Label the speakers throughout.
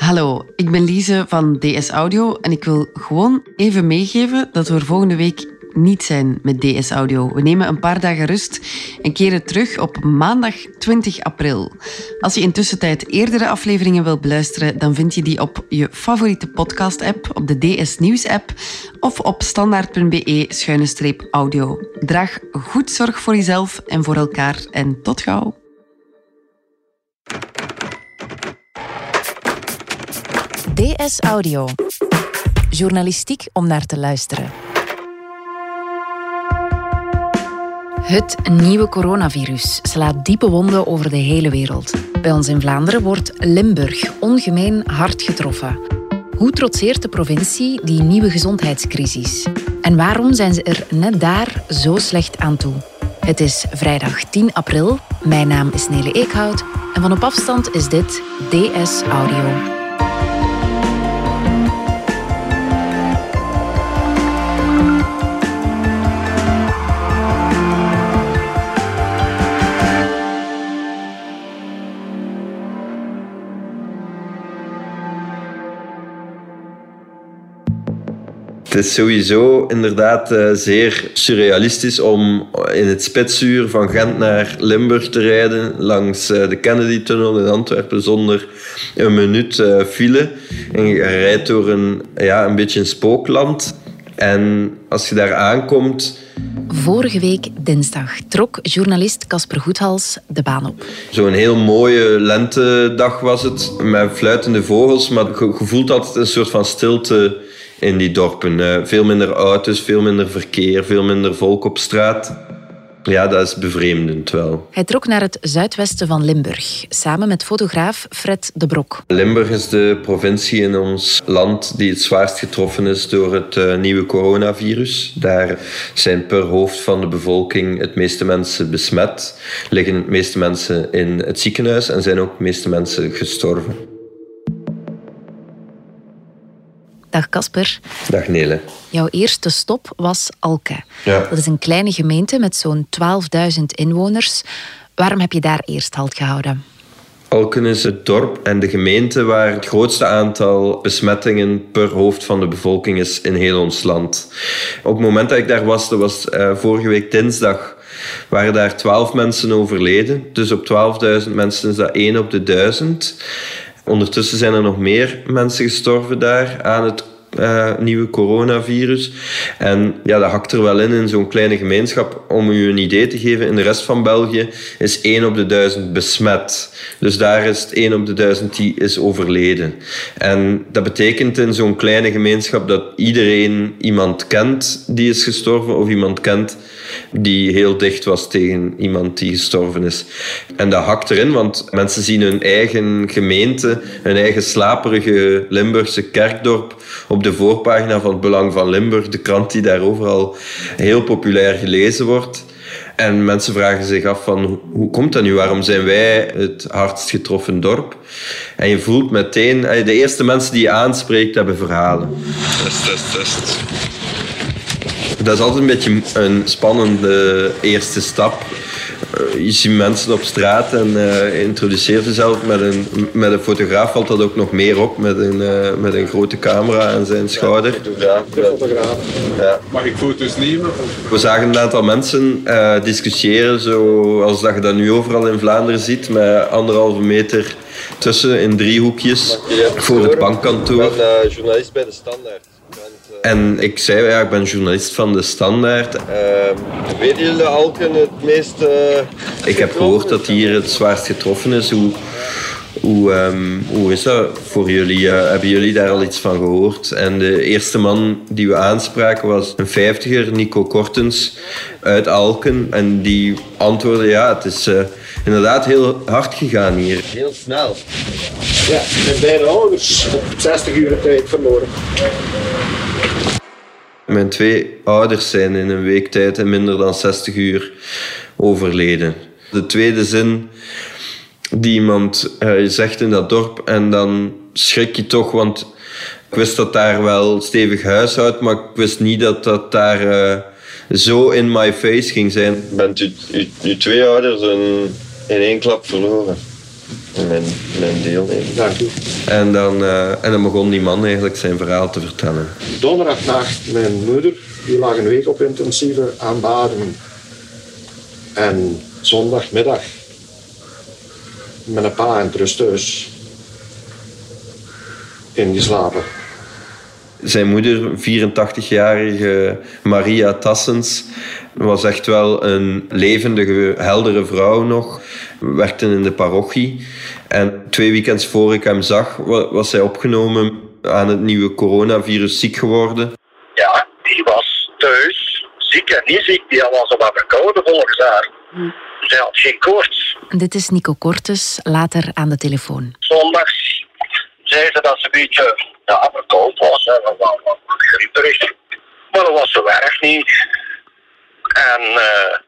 Speaker 1: Hallo, ik ben Lise van DS Audio en ik wil gewoon even meegeven dat we er volgende week niet zijn met DS Audio. We nemen een paar dagen rust en keren terug op maandag 20 april. Als je intussen tijd eerdere afleveringen wil beluisteren, dan vind je die op je favoriete podcast-app, op de DS Nieuws-app of op standaard.be-audio. Draag goed zorg voor jezelf en voor elkaar en tot gauw.
Speaker 2: DS Audio. Journalistiek om naar te luisteren. Het nieuwe coronavirus slaat diepe wonden over de hele wereld. Bij ons in Vlaanderen wordt Limburg ongemeen hard getroffen. Hoe trotseert de provincie die nieuwe gezondheidscrisis? En waarom zijn ze er net daar zo slecht aan toe? Het is vrijdag 10 april. Mijn naam is Nele Eekhout en van op afstand is dit DS Audio.
Speaker 3: Het is sowieso inderdaad uh, zeer surrealistisch om in het spitsuur van Gent naar Limburg te rijden langs uh, de Kennedy-tunnel in Antwerpen zonder een minuut uh, file. En je rijdt door een, ja, een beetje een spookland. En als je daar aankomt...
Speaker 2: Vorige week dinsdag trok journalist Casper Goethals de baan op.
Speaker 3: Zo'n heel mooie lentedag was het, met fluitende vogels. Maar je voelt altijd een soort van stilte in die dorpen. Eh, veel minder auto's, veel minder verkeer, veel minder volk op straat. Ja, dat is bevreemdend wel.
Speaker 2: Hij trok naar het zuidwesten van Limburg, samen met fotograaf Fred de Brok.
Speaker 3: Limburg is de provincie in ons land die het zwaarst getroffen is door het uh, nieuwe coronavirus. Daar zijn per hoofd van de bevolking het meeste mensen besmet, liggen het meeste mensen in het ziekenhuis en zijn ook het meeste mensen gestorven.
Speaker 2: Dag Casper.
Speaker 3: Dag Nele.
Speaker 2: Jouw eerste stop was Alke.
Speaker 3: Ja.
Speaker 2: Dat is een kleine gemeente met zo'n 12.000 inwoners. Waarom heb je daar eerst halt gehouden?
Speaker 3: Alken is het dorp en de gemeente waar het grootste aantal besmettingen per hoofd van de bevolking is in heel ons land. Op het moment dat ik daar was, dat was uh, vorige week dinsdag, waren daar 12 mensen overleden. Dus op 12.000 mensen is dat 1 op de 1000. Ondertussen zijn er nog meer mensen gestorven daar aan het uh, nieuwe coronavirus. En ja, dat hakt er wel in in zo'n kleine gemeenschap. Om u een idee te geven, in de rest van België is 1 op de 1000 besmet. Dus daar is het 1 op de 1000 die is overleden. En dat betekent in zo'n kleine gemeenschap dat iedereen iemand kent die is gestorven of iemand kent die heel dicht was tegen iemand die gestorven is. En dat hakt erin, want mensen zien hun eigen gemeente, hun eigen slaperige Limburgse kerkdorp op de voorpagina van het Belang van Limburg, de krant die daar overal heel populair gelezen wordt. En mensen vragen zich af van hoe komt dat nu? Waarom zijn wij het hardst getroffen dorp? En je voelt meteen, de eerste mensen die je aanspreekt hebben verhalen.
Speaker 4: Test, test, test.
Speaker 3: Dat is altijd een beetje een spannende eerste stap. Eh, je ziet mensen op straat en uh, introduceert jezelf met een, met een fotograaf. Valt dat ook nog meer op met een, uh, met een grote camera aan zijn schouder.
Speaker 4: Ja, fotograaf. Ja. Mag ik foto's nemen?
Speaker 3: We zagen een aantal mensen uh, discussiëren, zoals dat je dat nu overal in Vlaanderen ziet, met anderhalve meter tussen in driehoekjes voor het bankkantoor.
Speaker 4: Ik ben journalist bij de Standaard.
Speaker 3: En ik zei, ja, ik ben journalist van De Standaard.
Speaker 4: Uh, weten jullie Alken het meest... Uh,
Speaker 3: ik heb gehoord dat hier het zwaarst getroffen is. Hoe, hoe, um, hoe is dat voor jullie? Uh, hebben jullie daar al iets van gehoord? En de eerste man die we aanspraken was een vijftiger, Nico Kortens, uit Alken. En die antwoordde, ja, het is uh, inderdaad heel hard gegaan hier.
Speaker 4: Heel snel.
Speaker 5: Ja, ik ben bijna ouders op 60 uur tijd verloren.
Speaker 3: Mijn twee ouders zijn in een week tijd in minder dan 60 uur overleden. De tweede zin die iemand uh, zegt in dat dorp en dan schrik je toch, want ik wist dat daar wel stevig huishoud, maar ik wist niet dat dat daar uh, zo in my face ging zijn.
Speaker 4: Bent u, u, u twee ouders in één klap verloren?
Speaker 3: Mijn, mijn
Speaker 5: u.
Speaker 3: En dan, eh, en dan begon die man eigenlijk zijn verhaal te vertellen.
Speaker 5: Donderdagnacht, mijn moeder, die lag een week op intensieve aan beademing. En zondagmiddag, met een pa in het rusthuis, ingeslapen.
Speaker 3: Zijn moeder, 84-jarige Maria Tassens, was echt wel een levendige, heldere vrouw nog. Werkte in de parochie. En twee weekends voor ik hem zag, wa- was zij opgenomen aan het nieuwe coronavirus ziek geworden.
Speaker 6: Ja, die was thuis, ziek en niet ziek. Die was wat verkouden volgens haar. Zij had geen koorts.
Speaker 2: Dit is Nico Cortes, later aan de telefoon.
Speaker 6: Zondags zei ze dat ze een beetje ja, verkoud was. Hè, wat, wat, wat grieperig. Maar dat was zo erg niet. En eh,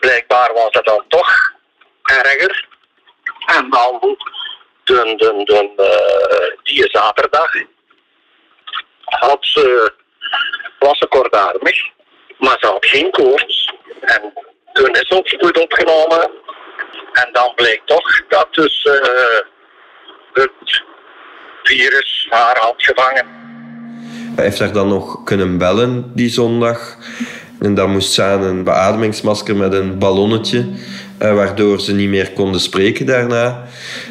Speaker 6: blijkbaar was het dan toch erger. En dan de, de, eh, die zaterdag had ze, was ze maar ze had geen koorts. En toen is ze op spoed opgenomen. En dan bleek toch dat dus eh, het virus haar had gevangen.
Speaker 3: Hij heeft haar dan nog kunnen bellen die zondag. En dan moest ze aan een beademingsmasker met een ballonnetje, waardoor ze niet meer konden spreken daarna.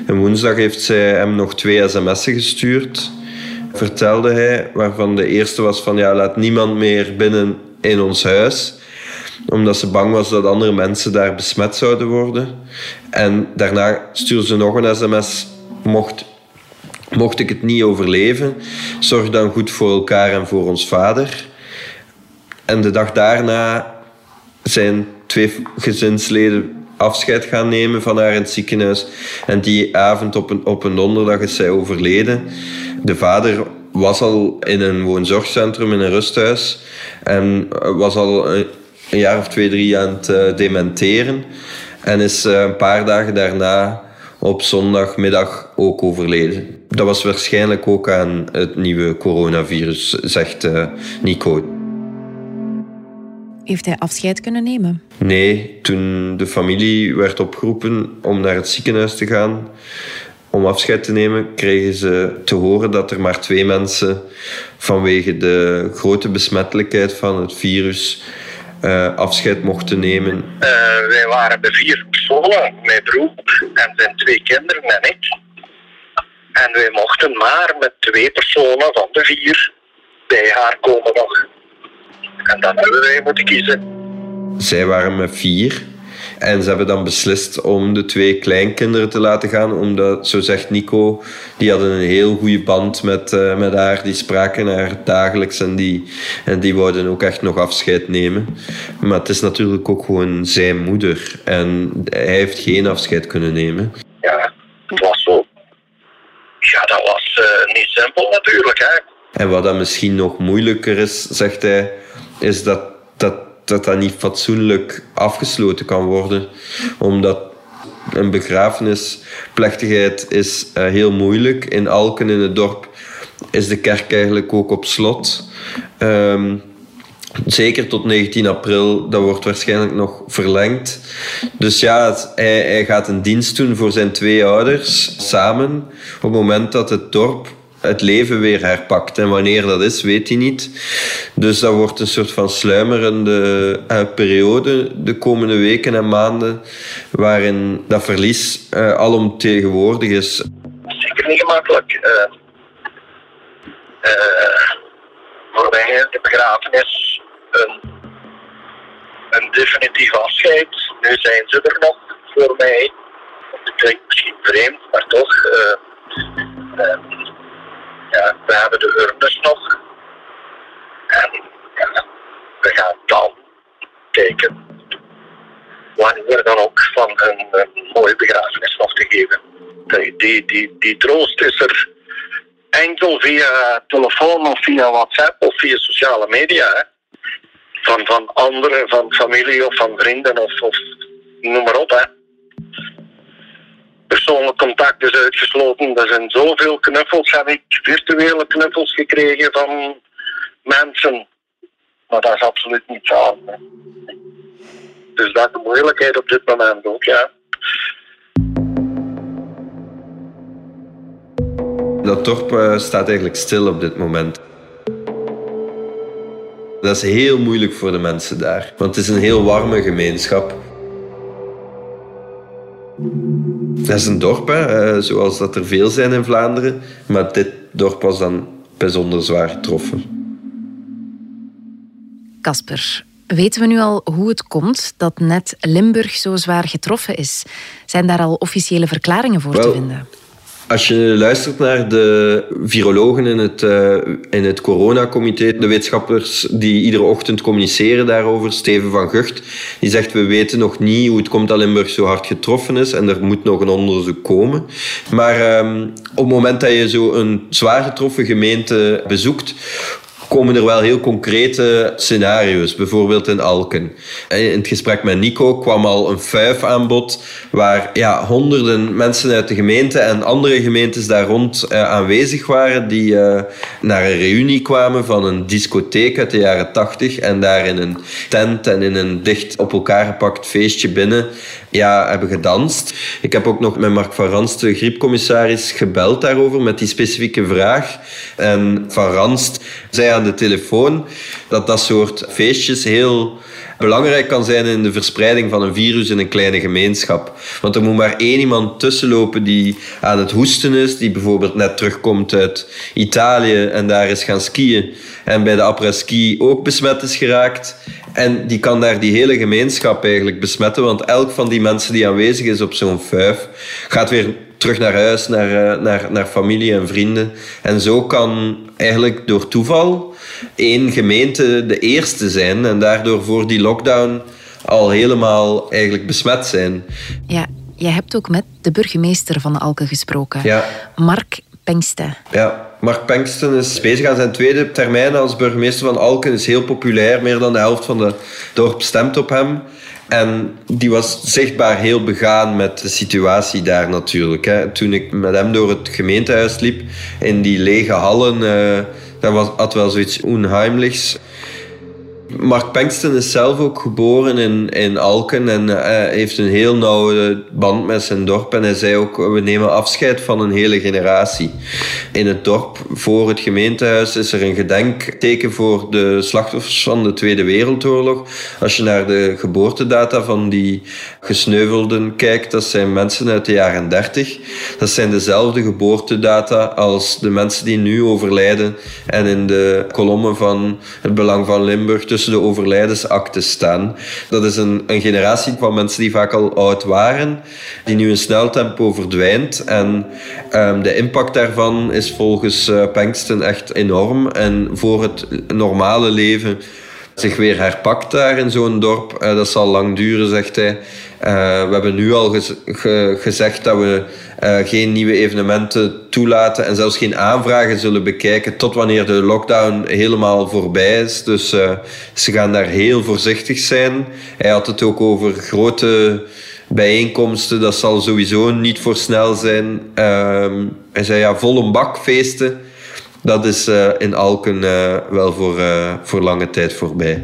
Speaker 3: En woensdag heeft zij hem nog twee sms'en gestuurd, vertelde hij, waarvan de eerste was van ja, laat niemand meer binnen in ons huis omdat ze bang was dat andere mensen daar besmet zouden worden. En daarna stuurde ze nog een sms. Mocht, mocht ik het niet overleven, zorg dan goed voor elkaar en voor ons vader. En de dag daarna zijn twee gezinsleden afscheid gaan nemen van haar in het ziekenhuis. En die avond op een, op een donderdag is zij overleden. De vader was al in een woonzorgcentrum in een rusthuis en was al een, jaar of twee, drie aan het uh, dementeren. En is uh, een paar dagen daarna op zondagmiddag ook overleden. Dat was waarschijnlijk ook aan het nieuwe coronavirus, zegt uh, Nico.
Speaker 2: Heeft hij afscheid kunnen nemen?
Speaker 3: Nee, toen de familie werd opgeroepen om naar het ziekenhuis te gaan om afscheid te nemen, kregen ze te horen dat er maar twee mensen vanwege de grote besmettelijkheid van het virus uh, afscheid mochten nemen.
Speaker 6: Uh, wij waren de vier personen, mijn broer en zijn twee kinderen en ik. En wij mochten maar met twee personen van de vier bij haar komen nog. En dan hebben wij moeten kiezen.
Speaker 3: Zij waren met vier. En ze hebben dan beslist om de twee kleinkinderen te laten gaan. Omdat, zo zegt Nico, die hadden een heel goede band met, uh, met haar. Die spraken haar dagelijks en die, en die wouden ook echt nog afscheid nemen. Maar het is natuurlijk ook gewoon zijn moeder. En hij heeft geen afscheid kunnen nemen.
Speaker 6: Ja, het was zo. Ja, dat was uh, niet simpel natuurlijk. Hè?
Speaker 3: En wat dan misschien nog moeilijker is, zegt hij, is dat dat dat dat niet fatsoenlijk afgesloten kan worden. Omdat een begrafenisplechtigheid is uh, heel moeilijk. In Alken, in het dorp, is de kerk eigenlijk ook op slot. Um, zeker tot 19 april, dat wordt waarschijnlijk nog verlengd. Dus ja, hij, hij gaat een dienst doen voor zijn twee ouders samen. Op het moment dat het dorp het leven weer herpakt. En wanneer dat is, weet hij niet. Dus dat wordt een soort van sluimerende uh, periode de komende weken en maanden, waarin dat verlies uh, alomtegenwoordig is.
Speaker 6: Zeker niet gemakkelijk. Voor mij is de begrafenis een, een definitief afscheid. Nu zijn ze er nog voor mij. Het klinkt misschien vreemd, maar toch we hebben de urnes nog. En we gaan dan kijken wanneer dan ook van een, mooie begrafenis nog te geven. Die, die, die, troost is er enkel via telefoon of via WhatsApp of via sociale media. Van, van anderen, van familie of van vrienden of, of noem maar op. Hè persoonlijk contact is uitgesloten. Er zijn zoveel knuffels, heb ik virtuele knuffels gekregen van mensen. Maar dat is absoluut niet. Hè. Dus dat is de moeilijkheid op dit moment ook, ja.
Speaker 3: Dat dorp eh, staat eigenlijk stil op dit moment. Dat is heel moeilijk voor de mensen daar, want het is een heel warme gemeenschap. Dat is een dorp, hè, eh, zoals dat er veel zijn in Vlaanderen, maar dit dorp was dan bijzonder zwaar getroffen.
Speaker 2: Casper, weten we nu al hoe het komt dat net Limburg zo zwaar getroffen is? Zijn daar al officiële verklaringen voor te vinden?
Speaker 3: Als je luistert naar de virologen in het, eh, in het coronacomité, de wetenschappers die iedere ochtend communiceren daarover, Steven van Gucht, die zegt we weten nog niet hoe het komt dat Limburg zo hard getroffen is en er moet nog een onderzoek komen. Maar ehm, op het moment dat je zo een zwaar getroffen gemeente bezoekt, komen er wel heel concrete scenario's. Bijvoorbeeld in Alken. In het gesprek met Nico kwam al een fuif aan bod waar ja, honderden mensen uit de gemeente en andere gemeentes daar rond eh, aanwezig waren die eh, naar een reunie kwamen van een discotheek uit de jaren tachtig en daar in een tent en in een dicht op elkaar gepakt feestje binnen ja, hebben gedanst. Ik heb ook nog met Mark van Ranst, de griepcommissaris, gebeld daarover met die specifieke vraag. En Van Ranst zei aan de telefoon dat dat soort feestjes heel belangrijk kan zijn in de verspreiding van een virus in een kleine gemeenschap. Want er moet maar één iemand tussenlopen die aan het hoesten is, die bijvoorbeeld net terugkomt uit Italië en daar is gaan skiën en bij de après-ski ook besmet is geraakt. En die kan daar die hele gemeenschap eigenlijk besmetten, want elk van die mensen die aanwezig is op zo'n vijf gaat weer terug naar huis, naar, eh, naar, naar familie en vrienden. En zo kan eigenlijk door toeval één gemeente de eerste zijn en daardoor voor die lockdown al helemaal eigenlijk besmet zijn.
Speaker 2: Ja, jij hebt ook met de burgemeester van Alken gesproken,
Speaker 3: Ja.
Speaker 2: Mark Pengste.
Speaker 3: Ja, Mark Pengsten is bezig aan zijn tweede termijn als burgemeester van Alken. Is heel populair, meer dan de helft van de dorp stemt op hem. En die was zichtbaar heel begaan met de situatie daar natuurlijk. Hè. Toen ik met hem door het gemeentehuis liep, in die lege hallen, eh, dat was, had wel zoiets onheimlichs. Mark Pengsten is zelf ook geboren in, in Alken en uh, heeft een heel nauwe band met zijn dorp. En hij zei ook, we nemen afscheid van een hele generatie. In het dorp, voor het gemeentehuis, is er een gedenkteken voor de slachtoffers van de Tweede Wereldoorlog. Als je naar de geboortedata van die gesneuvelden kijkt, dat zijn mensen uit de jaren 30. Dat zijn dezelfde geboortedata als de mensen die nu overlijden en in de kolommen van het Belang van Limburg tussen de overlijdensakten staan. Dat is een, een generatie van mensen die vaak al oud waren, die nu in snel tempo verdwijnt. En um, de impact daarvan is volgens uh, Pengsten echt enorm. En voor het normale leven zich weer herpakt daar in zo'n dorp, uh, dat zal lang duren, zegt hij. Uh, we hebben nu al gez ge gezegd dat we uh, geen nieuwe evenementen toelaten en zelfs geen aanvragen zullen bekijken tot wanneer de lockdown helemaal voorbij is. Dus ze gaan daar heel voorzichtig zijn. Hij had het ook over grote bijeenkomsten, dat zal sowieso niet voor snel zijn. hij zei ja, vol een bak feesten. Dat is in Alken wel voor, voor lange tijd voorbij.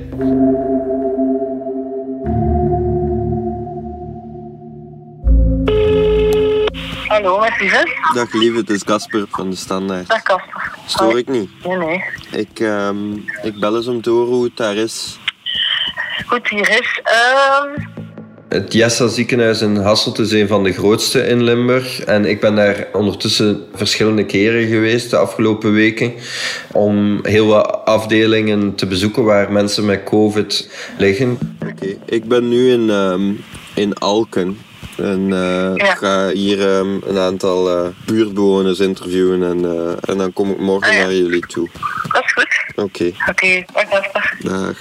Speaker 7: Hallo, met Lieve.
Speaker 3: Dag lieve, het is Casper van de Standaard.
Speaker 7: Dag Casper.
Speaker 3: Stoor ik niet?
Speaker 7: Nee, nee.
Speaker 3: Ik, um, ik bel eens om te horen hoe het daar is.
Speaker 7: Goed, hier is... Um...
Speaker 3: Het Jessa ziekenhuis in Hasselt is een van de grootste in Limburg. En ik ben daar ondertussen verschillende keren geweest de afgelopen weken. Om heel wat afdelingen te bezoeken waar mensen met COVID liggen. Oké, okay. ik ben nu in, um, in Alken. En uh, ja. ga hier um, een aantal uh, buurtbewoners interviewen en, uh, en dan kom ik morgen
Speaker 7: Ah, ja.
Speaker 3: naar jullie toe.
Speaker 7: Dat is goed.
Speaker 3: Oké,
Speaker 7: Oké, dag Casper.
Speaker 3: dag.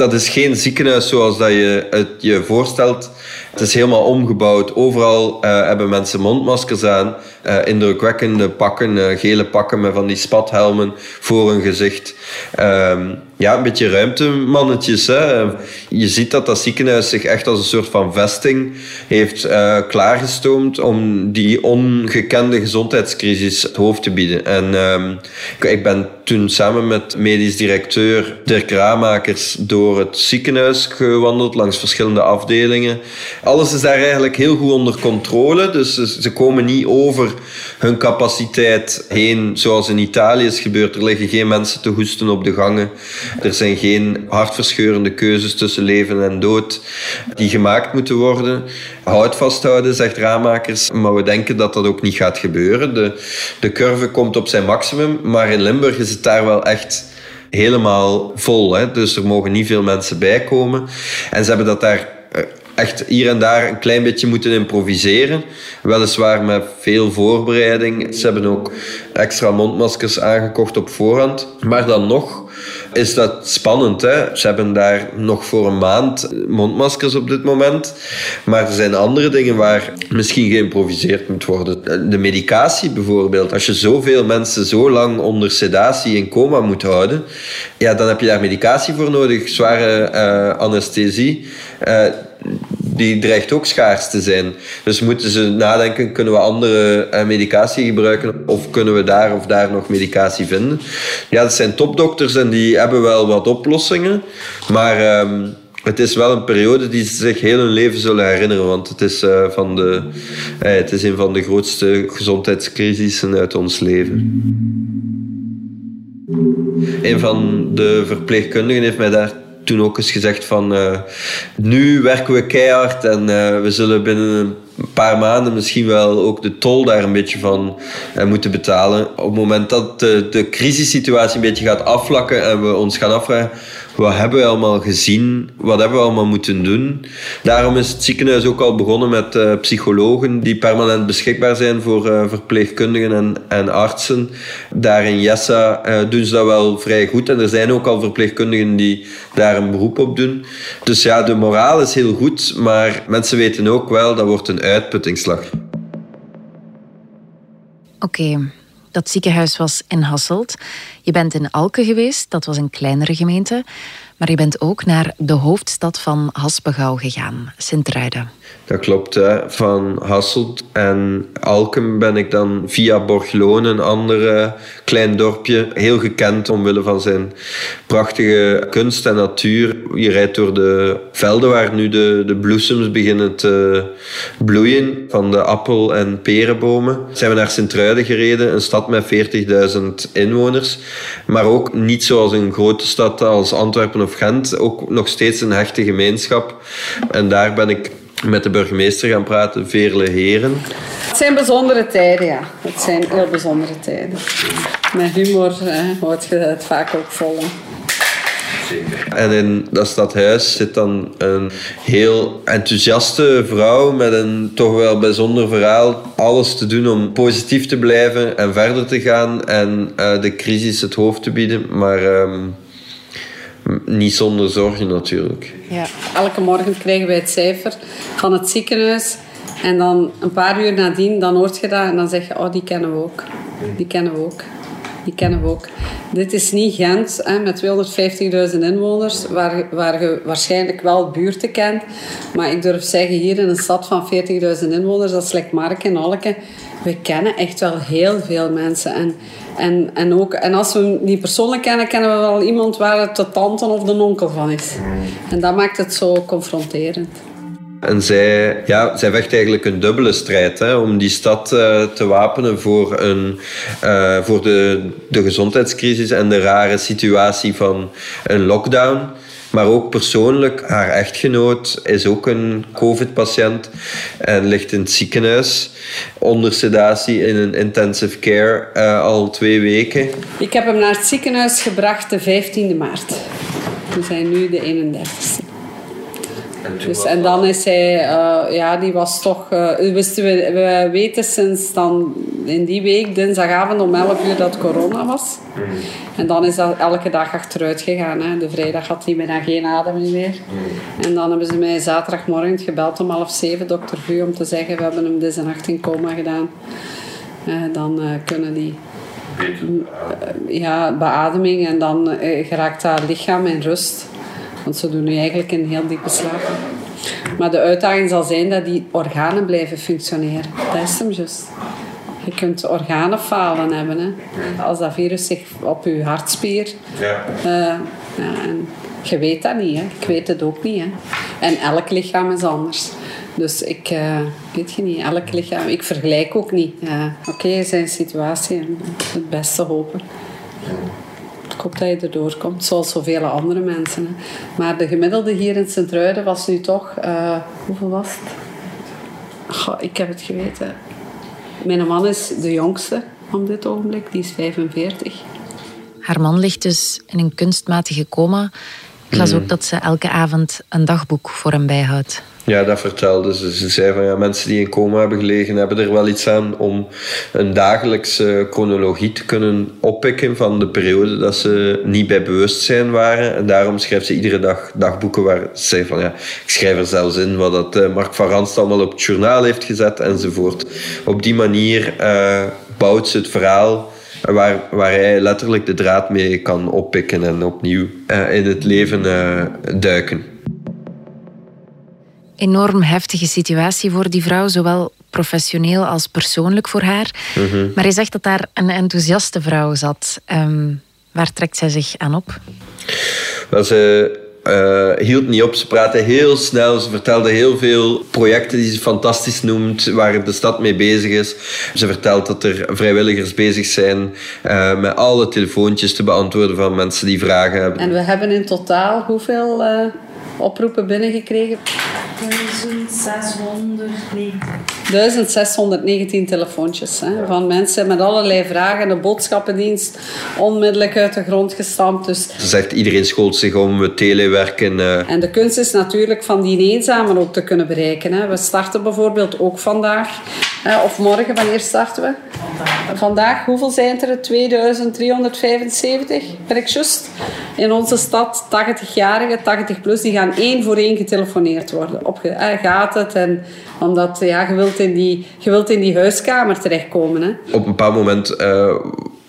Speaker 3: Dat is geen ziekenhuis zoals dat je het je voorstelt. Het is helemaal omgebouwd. Overal uh, hebben mensen mondmaskers aan. Uh, indrukwekkende pakken, uh, gele pakken met van die spathelmen voor hun gezicht. Um, ja, een beetje ruimtemannetjes. Hè. Je ziet dat dat ziekenhuis zich echt als een soort van vesting heeft klaargestoomd om die ongekende gezondheidscrisis het hoofd te bieden. En um, ik ben toen samen met medisch directeur Dirk Raamakers door het ziekenhuis gewandeld langs verschillende afdelingen. Alles is daar eigenlijk heel goed onder controle. Dus ze, komen niet over hun capaciteit heen, zoals in Italië is gebeurd. Er liggen geen mensen te hoesten op de gangen. Er zijn geen hartverscheurende keuzes tussen leven en dood die gemaakt moeten worden. Houd vasthouden, zegt Raamakers. Maar we denken dat dat ook niet gaat gebeuren. De, de curve komt op zijn maximum. Maar in Limburg is het daar wel echt helemaal vol. Hè? Dus er mogen niet veel mensen bij komen. En ze hebben dat daar echt hier en daar een klein beetje moeten improviseren. Weliswaar met veel voorbereiding. Ze hebben ook extra mondmaskers aangekocht op voorhand. Maar dan nog is dat spannend. Hè? Ze hebben daar nog voor een maand mondmaskers op dit moment. Maar er zijn andere dingen waar misschien geïmproviseerd moet worden. De medicatie bijvoorbeeld. Als je zoveel mensen zo lang onder sedatie in coma moet houden, ja, dan heb je daar medicatie voor nodig. Zware uh, anesthesie. Uh, die dreigt ook schaars te zijn. Dus moeten ze nadenken, kunnen we andere uh, medicatie gebruiken of kunnen we daar of daar nog medicatie vinden? Ja, dat zijn topdokters en die hebben wel wat oplossingen, maar um, het is wel een periode die ze zich heel hun leven zullen herinneren, want het is, uh, van de, uh, het is een van de grootste gezondheidscrisissen uit ons leven. Een van de verpleegkundigen heeft mij daar toen ook eens gezegd van uh, nu werken we keihard en uh, we zullen binnen een paar maanden misschien wel ook de tol daar een beetje van uh, moeten betalen. Op het moment dat de, de crisissituatie een beetje gaat afvlakken en we ons gaan afvragen wat hebben we allemaal gezien? Wat hebben we allemaal moeten doen? Daarom is het ziekenhuis ook al begonnen met uh, psychologen die permanent beschikbaar zijn voor uh, verpleegkundigen en, en, artsen. Daar in Jessa uh, doen ze dat wel vrij goed. En er zijn ook al verpleegkundigen die daar een beroep op doen. Dus ja, de moraal is heel goed, maar mensen weten ook wel dat wordt een uitputtingsslag.
Speaker 2: Oké. Dat ziekenhuis was in Hasselt. Je bent in Alken geweest, dat was een kleinere gemeente. Maar je bent ook naar de hoofdstad van Haspengouw gegaan, Sint-Truiden.
Speaker 3: Dat klopt, van Hasselt en Alken ben ik dan via Borgloon, een ander klein dorpje, heel gekend omwille van zijn prachtige kunst en natuur. Je rijdt door de velden waar nu de, de bloesems beginnen te bloeien van de appel- en perenbomen. Zijn we naar Sint-Truiden gereden, een stad met 40.000 inwoners. Maar ook niet zoals een grote stad als Antwerpen of Gent, ook nog steeds een hechte gemeenschap. En daar ben ik met de burgemeester gaan praten, Veerle Heren.
Speaker 8: Het zijn bijzondere tijden, ja. Het zijn heel bijzondere tijden. Met humor hè, hoort je het vaak ook vol.
Speaker 3: En in dat stadhuis zit dan een heel enthousiaste vrouw met een toch wel bijzonder verhaal. Alles te doen om positief te blijven en verder te gaan en uh, de crisis het hoofd te bieden. Maar um, niet zonder zorgen natuurlijk.
Speaker 8: Ja. Elke morgen krijgen wij het cijfer van het ziekenhuis. En dan een paar uur nadien, dan hoort je dat en dan zeg je, oh, die kennen we ook. Die kennen we ook. Die kennen we ook. Dit is niet Gent hè, met 250.000 inwoners, waar, waar je waarschijnlijk wel buurten kent. Maar ik durf zeggen, hier in een stad van 40.000 inwoners, dat is like en Alke, we kennen echt wel heel veel mensen. En, en, en, ook, en als we hem niet persoonlijk kennen, kennen we wel iemand waar het de tante of de onkel van is. En dat maakt het zo confronterend.
Speaker 3: En zij, ja, zij vecht eigenlijk een dubbele strijd hè, om die stad uh, te wapenen voor, een, uh, voor de, de gezondheidscrisis en de rare situatie van een lockdown. Maar ook persoonlijk, haar echtgenoot is ook een COVID-patiënt en ligt in het ziekenhuis onder sedatie in een intensive care uh, al twee weken.
Speaker 8: Ik heb hem naar het ziekenhuis gebracht de 15e maart. We zijn nu de 31e. En, dus, en dan is hij, uh, ja, die was toch, uh, wisten we, we weten sinds dan in die week, dinsdagavond om 11 uur, dat corona was. Mm. En dan is dat elke dag achteruit gegaan. Hè. De vrijdag had hij bijna geen adem meer. Mm. En dan hebben ze mij zaterdagmorgen gebeld om half zeven, dokter Vu, om te zeggen, we hebben hem deze nacht in coma gedaan. Uh, dan kunnen die ja, beademing en dan geraakt dat lichaam in rust. Want ze doen nu eigenlijk een heel diepe slaap. Maar de uitdaging zal zijn dat die organen blijven functioneren. Dat is hem juist. Je kunt organen falen hebben. Hè. Als dat virus zich op je hartspier... Ja. Uh, ja, en je weet dat niet. Hè. Ik weet het ook niet. Hè. En elk lichaam is anders. Dus ik eh, weet je niet, elk lichaam, ik vergelijk ook niet. Uh, Oké, zijn situatie het beste hopen. Ik hoop dat je erdoor komt, zoals zoveel andere mensen. Hè. Maar de gemiddelde hier in Sint-Truiden was nu toch, uh, hoeveel was het? Goh, ik heb het geweten. Mijn man is de jongste op dit ogenblik, die is 45.
Speaker 2: Haar man ligt dus in een kunstmatige coma. Ik las ook dat ze elke avond een dagboek voor hem bijhoudt.
Speaker 3: Ja, dat vertelde ze. Ze zei van ja, mensen die in coma hebben gelegen, hebben er wel iets aan om een dagelijkse chronologie te kunnen oppikken van de periode dat ze niet bij bewustzijn waren. En daarom schrijft ze iedere dag dagboeken waar ze zei van ja, ik schrijf er zelfs in wat dat eh, Mark van Ranst allemaal op het journaal heeft gezet enzovoort. Op die manier uh, bouwt ze het verhaal waar, waar hij letterlijk de draad mee kan oppikken en opnieuw uh, in het leven duiken
Speaker 2: enorm heftige situatie voor die vrouw, zowel professioneel als persoonlijk voor haar. Mhm. Maar je zegt dat daar een enthousiaste vrouw zat. Um, waar trekt zij zich aan op?
Speaker 3: Wel, ze uh, hield niet op. Ze praatte heel snel. Ze vertelde heel veel projecten die ze fantastisch noemt, waar de stad mee bezig is. Ze vertelt dat er vrijwilligers bezig zijn uh, met alle telefoontjes te beantwoorden van mensen die vragen hebben.
Speaker 8: En we hebben in totaal hoeveel uh, oproepen binnengekregen?
Speaker 9: 1619.
Speaker 8: 1619 telefoontjes hè, van mensen met allerlei vragen. De boodschappendienst onmiddellijk uit de grond gestampt. Dus.
Speaker 3: Ze zegt iedereen schoolt zich om telewerken. Uh...
Speaker 8: En de kunst is natuurlijk van die eenzamen ook te kunnen bereiken. Hè. We starten bijvoorbeeld ook vandaag. Hè, of morgen, wanneer starten we? Vandaag. Vandaag, hoeveel zijn er? 2375, ben ik? In onze stad, 80-jarigen, 80 plus, die gaan één voor één getelefoneerd worden. Op, eh, gaat het? En omdat ja, je, wilt in die, je wilt in die huiskamer terechtkomen. Hè?
Speaker 3: Op een bepaald moment uh,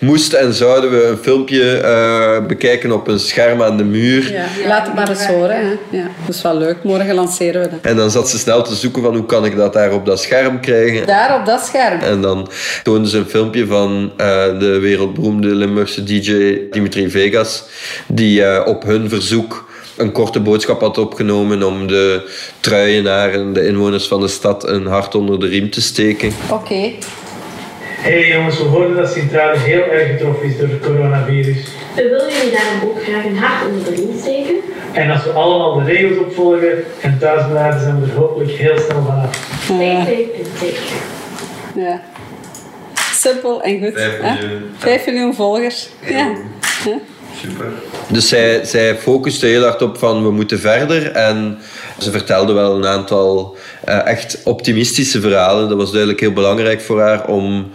Speaker 3: moesten en zouden we een filmpje uh, bekijken op een scherm aan de muur.
Speaker 8: Ja. Laat het maar eens horen. Hè? Ja, dat is wel leuk. Morgen lanceren we dat.
Speaker 3: En dan zat ze snel te zoeken van hoe kan ik dat daar op dat scherm krijgen.
Speaker 8: Daar op dat scherm.
Speaker 3: En dan toonden ze een filmpje van uh, de wereldberoemde Limburgse DJ Dimitri Vegas, die op hun verzoek een korte boodschap had opgenomen om de truienaren, de inwoners van de stad, een hart onder de riem te steken.
Speaker 8: Oké. Okay.
Speaker 9: Hey jongens, we hoorden dat Sint-Truiden heel erg getroffen is door het coronavirus.
Speaker 10: We willen jullie daarom ook graag een hart onder de riem steken.
Speaker 9: En als we allemaal de regels opvolgen en thuis blijven, zijn we er hopelijk heel snel vanaf.
Speaker 10: Stay safe en take
Speaker 8: Ja. Simpel en goed. Vijf miljoen, Vijf miljoen volgers. Ja. ja.
Speaker 3: Super. Dus zij, zij focuste heel hard op van we moeten verder. En ze vertelde wel een aantal uh, echt optimistische verhalen. Dat was duidelijk heel belangrijk voor haar om,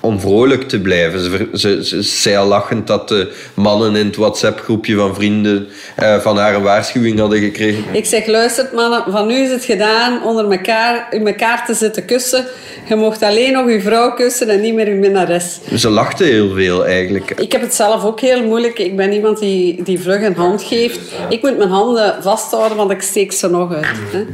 Speaker 3: om vrolijk te blijven. Ze, ze, ze zei al lachend dat de mannen in het WhatsApp-groepje van vrienden uh, van haar een waarschuwing hadden gekregen.
Speaker 8: Ik zeg, luistert mannen, van nu is het gedaan onder elkaar, in elkaar te zitten kussen. Je mocht alleen nog je vrouw kussen en niet meer je minnares.
Speaker 3: Ze lachte heel veel eigenlijk.
Speaker 8: Ik heb het zelf ook heel moeilijk. Ik ben iemand die, die vlug een hand geeft. Ik moet mijn handen vasthouden, want ik steek ze nog uit. Hè.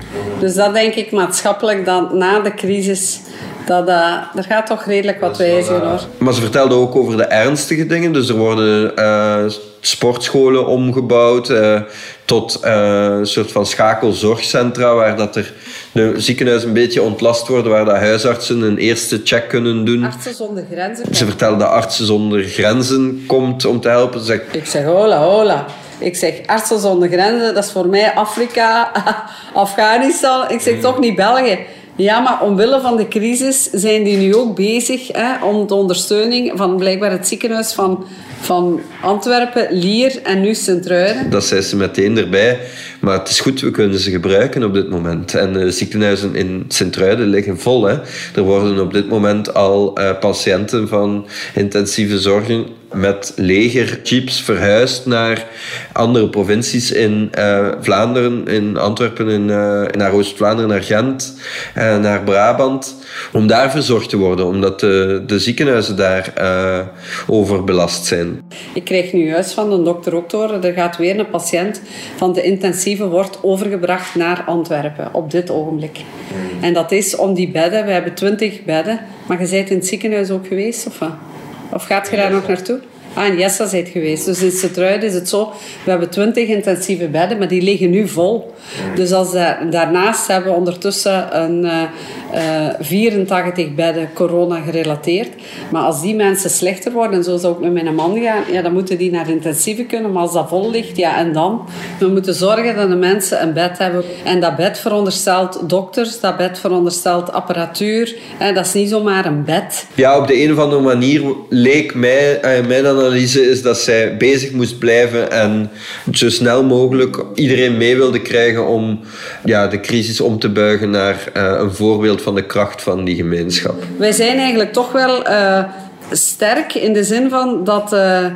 Speaker 8: Dus dat denk ik maatschappelijk dat na de crisis dat, uh, er gaat toch redelijk wat wijzigen hoor.
Speaker 3: Maar ze vertelde ook over de ernstige dingen. Dus er worden uh, sportscholen omgebouwd uh, tot een soort van schakelzorgcentra waar dat er de ziekenhuizen een beetje ontlast worden, waar de huisartsen een eerste check kunnen doen.
Speaker 8: Artsen zonder grenzen.
Speaker 3: Ze vertelde dat Artsen zonder grenzen komt om te helpen. Ze
Speaker 8: Ik zeg hola hola. Ik zeg, artsen zonder grenzen, dat is voor mij Afrika, Afghanistan. Ik zeg toch niet België. Ja, maar omwille van de crisis zijn die nu ook bezig hè, om de ondersteuning van blijkbaar het ziekenhuis van, van Antwerpen, Lier en nu Sint-Truiden.
Speaker 3: Dat zei ze meteen erbij. Maar het is goed, we kunnen ze gebruiken op dit moment. En de ziekenhuizen in Sint-Truiden liggen vol. Hè. Er worden op dit moment al uh, patiënten van intensieve zorgen met legerjeeps verhuisd naar andere provincies in uh, Vlaanderen, in Antwerpen, in, naar Oost-Vlaanderen, naar Gent, naar Brabant, om daar verzorgd te worden, omdat de, de ziekenhuizen daar overbelast zijn.
Speaker 8: Ik krijg nu juist van de dokter ook door, er gaat weer een patiënt van de intensieve wordt overgebracht naar Antwerpen op dit ogenblik. En dat is om die bedden, we hebben twintig bedden, maar je bent in het ziekenhuis ook geweest, of wat? Of gaat je daar nog naartoe? Ah, in Jessa zijt geweest. Dus in Sint-Truiden is het zo, we hebben 20 intensieve bedden, maar die liggen nu vol. Dus als da- daarnaast hebben we ondertussen een eh, eh, 84 bedden corona gerelateerd. Maar als die mensen slechter worden, en zo zou ik met mijn man gaan, ja, dan moeten die naar intensieve kunnen. Maar als dat vol ligt, ja, en dan? We moeten zorgen dat de mensen een bed hebben. En dat bed veronderstelt dokters, dat bed veronderstelt apparatuur. En dat is niet zomaar een bed.
Speaker 3: Ja, op de een of andere manier leek mij, eh, mijn analyse is dat zij bezig moest blijven en zo snel mogelijk iedereen mee wilde krijgen om ja, de crisis om te buigen naar eh, een voorbeeld van de kracht van die gemeenschap.
Speaker 8: Wij zijn eigenlijk toch wel eh, sterk in de zin van dat, eh,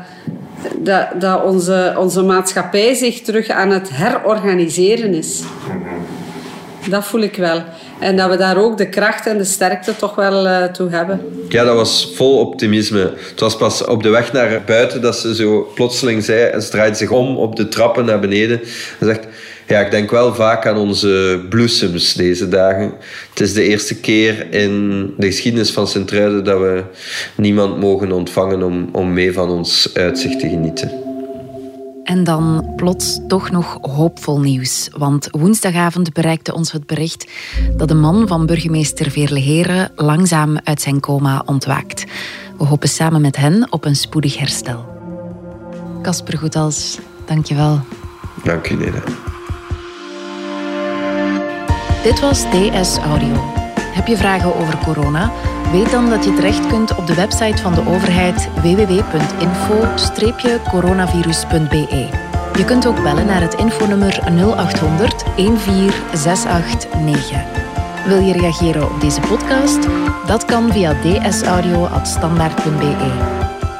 Speaker 8: dat, dat onze, onze maatschappij zich terug aan het herorganiseren is. Dat voel ik wel. En dat we daar ook de kracht en de sterkte toch wel eh, toe hebben.
Speaker 3: Ja, dat was vol optimisme. Het was pas op de weg naar buiten dat ze zo plotseling zei en ze draaide zich om op de trappen naar beneden en zegt ja, ik denk wel vaak aan onze bloesems deze dagen. Het is de eerste keer in de geschiedenis van Sint-Truiden dat we niemand mogen ontvangen om, om mee van ons uitzicht te genieten.
Speaker 2: En dan plots toch nog hoopvol nieuws. Want woensdagavond bereikte ons het bericht dat de man van burgemeester Veerle langzaam uit zijn coma ontwaakt. We hopen samen met hen op een spoedig herstel. Casper Goedals, dankjewel.
Speaker 3: Dank u, Neda.
Speaker 2: Dit was DS Audio. Heb je vragen over corona? Weet dan dat je terecht kunt op de website van de overheid www.info-coronavirus.be. Je kunt ook bellen naar het infonummer 0800 14689. Wil je reageren op deze podcast? Dat kan via dsaudio.standaard.be.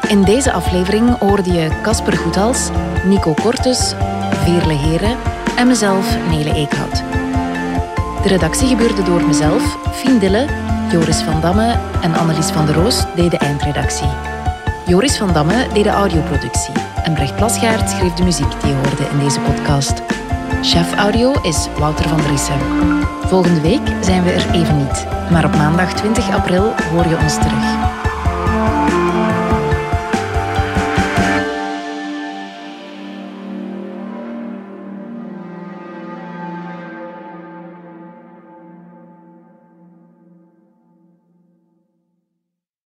Speaker 2: In deze aflevering hoorde je Casper Goethals, Nico Kortes, Veerle Heren en mezelf, Nele Eekhout. De redactie gebeurde door mezelf, Fien Dille, Joris van Damme en Annelies van der Roos deden de eindredactie. Joris van Damme deed de audioproductie en Brecht Plasgaard schreef de muziek die je hoorde in deze podcast. Chef audio is Wouter van Driessen. Volgende week zijn we er even niet, maar op maandag 20 april hoor je ons terug.